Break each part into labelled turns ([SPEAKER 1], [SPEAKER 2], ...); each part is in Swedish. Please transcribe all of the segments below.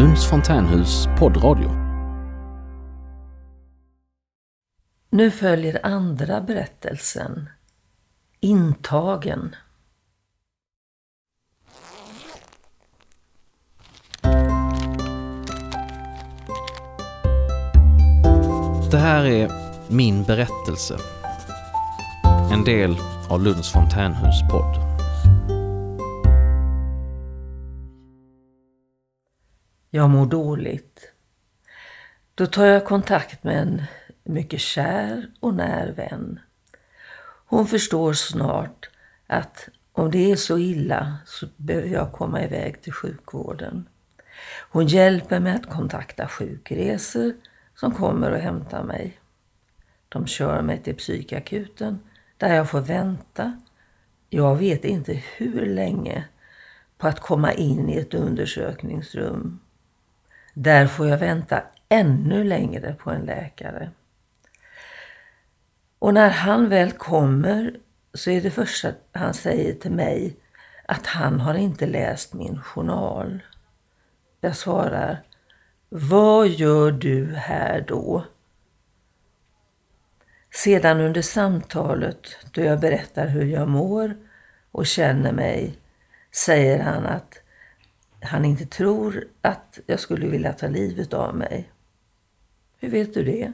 [SPEAKER 1] Lunds fontänhus poddradio.
[SPEAKER 2] Nu följer andra berättelsen. Intagen.
[SPEAKER 1] Det här är min berättelse. En del av Lunds fontänhus podd.
[SPEAKER 2] Jag mår dåligt. Då tar jag kontakt med en mycket kär och när vän. Hon förstår snart att om det är så illa så behöver jag komma iväg till sjukvården. Hon hjälper mig att kontakta sjukresor som kommer och hämtar mig. De kör mig till psykakuten där jag får vänta. Jag vet inte hur länge på att komma in i ett undersökningsrum. Där får jag vänta ännu längre på en läkare. Och när han väl kommer så är det första han säger till mig att han har inte läst min journal. Jag svarar, vad gör du här då? Sedan under samtalet, då jag berättar hur jag mår och känner mig, säger han att han inte tror att jag skulle vilja ta livet av mig. Hur vet du det?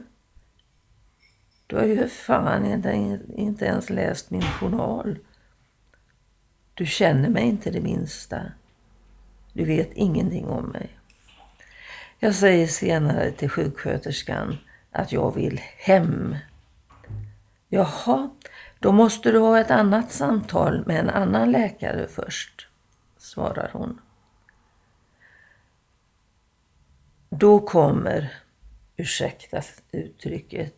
[SPEAKER 2] Du har ju fan inte, inte ens läst min journal. Du känner mig inte det minsta. Du vet ingenting om mig. Jag säger senare till sjuksköterskan att jag vill hem. Jaha, då måste du ha ett annat samtal med en annan läkare först, svarar hon. Då kommer, ursäkta uttrycket,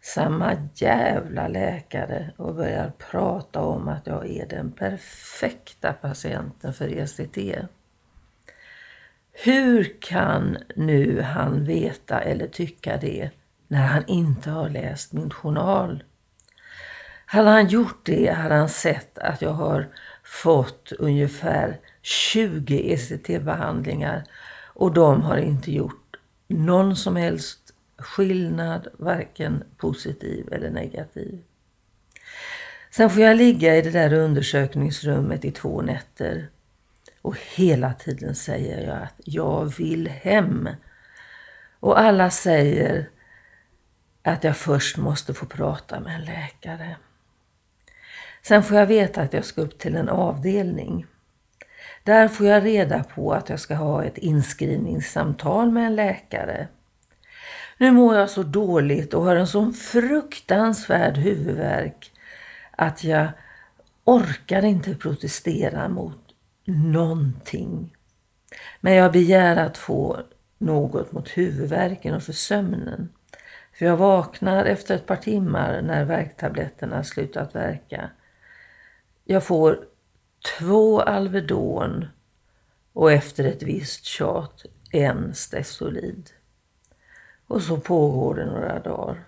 [SPEAKER 2] samma jävla läkare och börjar prata om att jag är den perfekta patienten för ECT. Hur kan nu han veta eller tycka det när han inte har läst min journal? Hade han gjort det hade han sett att jag har fått ungefär 20 ECT-behandlingar och de har inte gjort någon som helst skillnad, varken positiv eller negativ. Sen får jag ligga i det där undersökningsrummet i två nätter och hela tiden säger jag att jag vill hem. Och alla säger att jag först måste få prata med en läkare. Sen får jag veta att jag ska upp till en avdelning. Där får jag reda på att jag ska ha ett inskrivningssamtal med en läkare. Nu mår jag så dåligt och har en sån fruktansvärd huvudvärk att jag orkar inte protestera mot någonting. Men jag begär att få något mot huvudvärken och för sömnen. För jag vaknar efter ett par timmar när värktabletterna slutat verka. Jag får två Alvedon och efter ett visst tjat en Stesolid. Och så pågår det några dagar.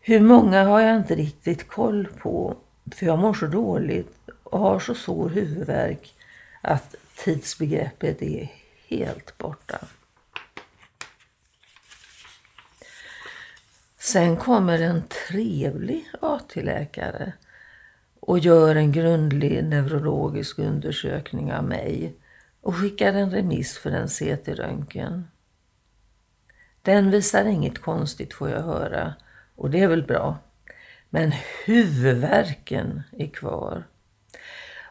[SPEAKER 2] Hur många har jag inte riktigt koll på, för jag mår så dåligt och har så svår huvudvärk att tidsbegreppet är helt borta. Sen kommer en trevlig AT-läkare och gör en grundlig neurologisk undersökning av mig och skickar en remiss för en CT-röntgen. Den visar inget konstigt får jag höra och det är väl bra. Men huvudvärken är kvar.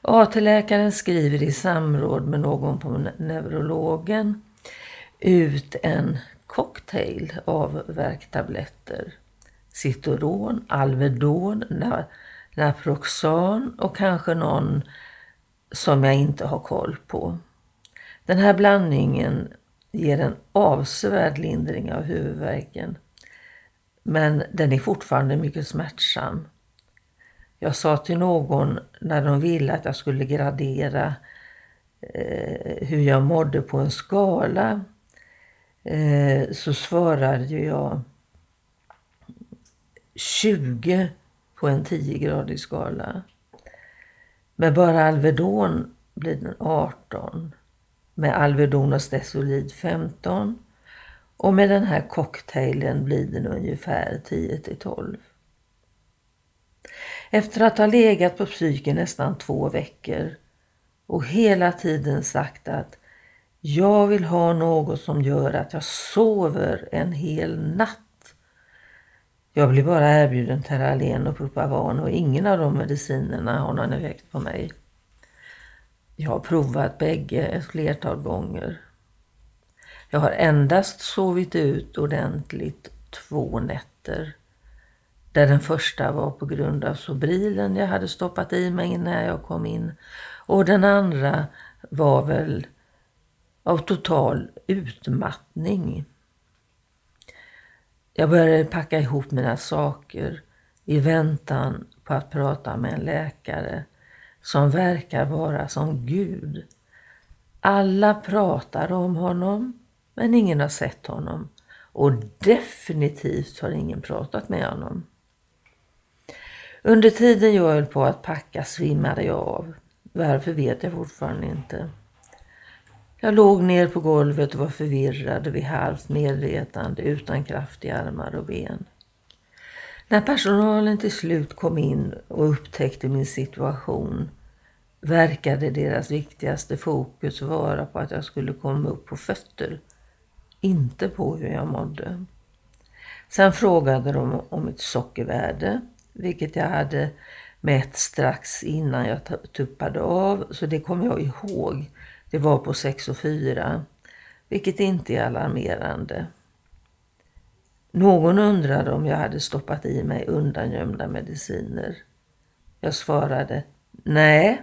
[SPEAKER 2] AT-läkaren skriver i samråd med någon på neurologen ut en cocktail av värktabletter. Citoron, Alvedon, Naproxan och kanske någon som jag inte har koll på. Den här blandningen ger en avsevärd lindring av huvudvärken. Men den är fortfarande mycket smärtsam. Jag sa till någon när de ville att jag skulle gradera eh, hur jag mådde på en skala eh, så svarade jag 20 på en 10-gradig skala. Med bara Alvedon blir den 18. med Alvedon och Stesolid 15 och med den här cocktailen blir den ungefär 10 till 12. Efter att ha legat på psyken nästan två veckor och hela tiden sagt att jag vill ha något som gör att jag sover en hel natt. Jag blir bara erbjuden Terralen och Propavan och ingen av de medicinerna har någon effekt på mig. Jag har provat bägge ett flertal gånger. Jag har endast sovit ut ordentligt två nätter. Där den första var på grund av Sobrilen jag hade stoppat i mig när jag kom in. Och den andra var väl av total utmattning. Jag började packa ihop mina saker i väntan på att prata med en läkare som verkar vara som Gud. Alla pratar om honom, men ingen har sett honom. Och definitivt har ingen pratat med honom. Under tiden jag höll på att packa svimmade jag av. Varför vet jag fortfarande inte. Jag låg ner på golvet och var förvirrad vid halvt medvetande utan kraft i armar och ben. När personalen till slut kom in och upptäckte min situation verkade deras viktigaste fokus vara på att jag skulle komma upp på fötter, inte på hur jag mådde. Sen frågade de om mitt sockervärde, vilket jag hade mätt strax innan jag tuppade av, så det kommer jag ihåg. Det var på 6,4, vilket inte är alarmerande. Någon undrade om jag hade stoppat i mig undangömda mediciner. Jag svarade nej,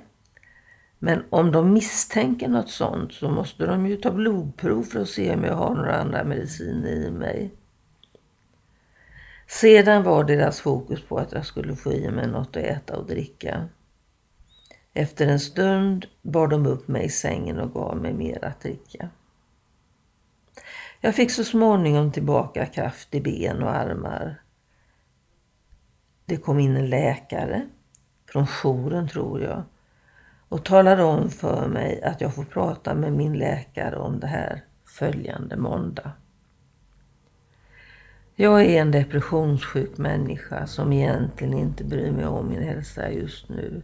[SPEAKER 2] men om de misstänker något sånt så måste de ju ta blodprov för att se om jag har några andra mediciner i mig. Sedan var deras fokus på att jag skulle få i mig något att äta och dricka. Efter en stund bar de upp mig i sängen och gav mig mer att dricka. Jag fick så småningom tillbaka kraft i ben och armar. Det kom in en läkare, från jouren tror jag, och talade om för mig att jag får prata med min läkare om det här följande måndag. Jag är en depressionssjuk människa som egentligen inte bryr mig om min hälsa just nu.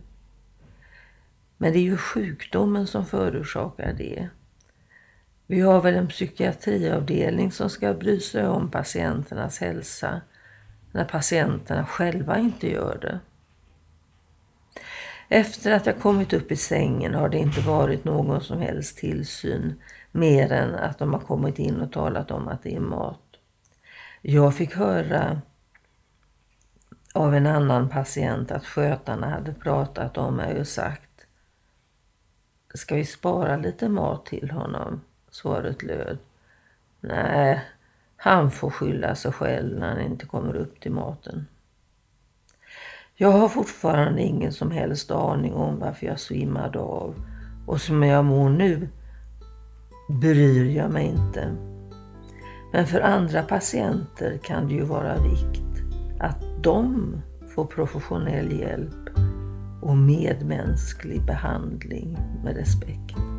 [SPEAKER 2] Men det är ju sjukdomen som förorsakar det. Vi har väl en psykiatriavdelning som ska bry sig om patienternas hälsa när patienterna själva inte gör det. Efter att jag kommit upp i sängen har det inte varit någon som helst tillsyn mer än att de har kommit in och talat om att det är mat. Jag fick höra av en annan patient att skötarna hade pratat om mig och sagt Ska vi spara lite mat till honom? Svaret löd Nej, han får skylla sig själv när han inte kommer upp till maten. Jag har fortfarande ingen som helst aning om varför jag svimmade av och som jag mår nu bryr jag mig inte. Men för andra patienter kan det ju vara vikt att de får professionell hjälp och medmänsklig behandling med respekt.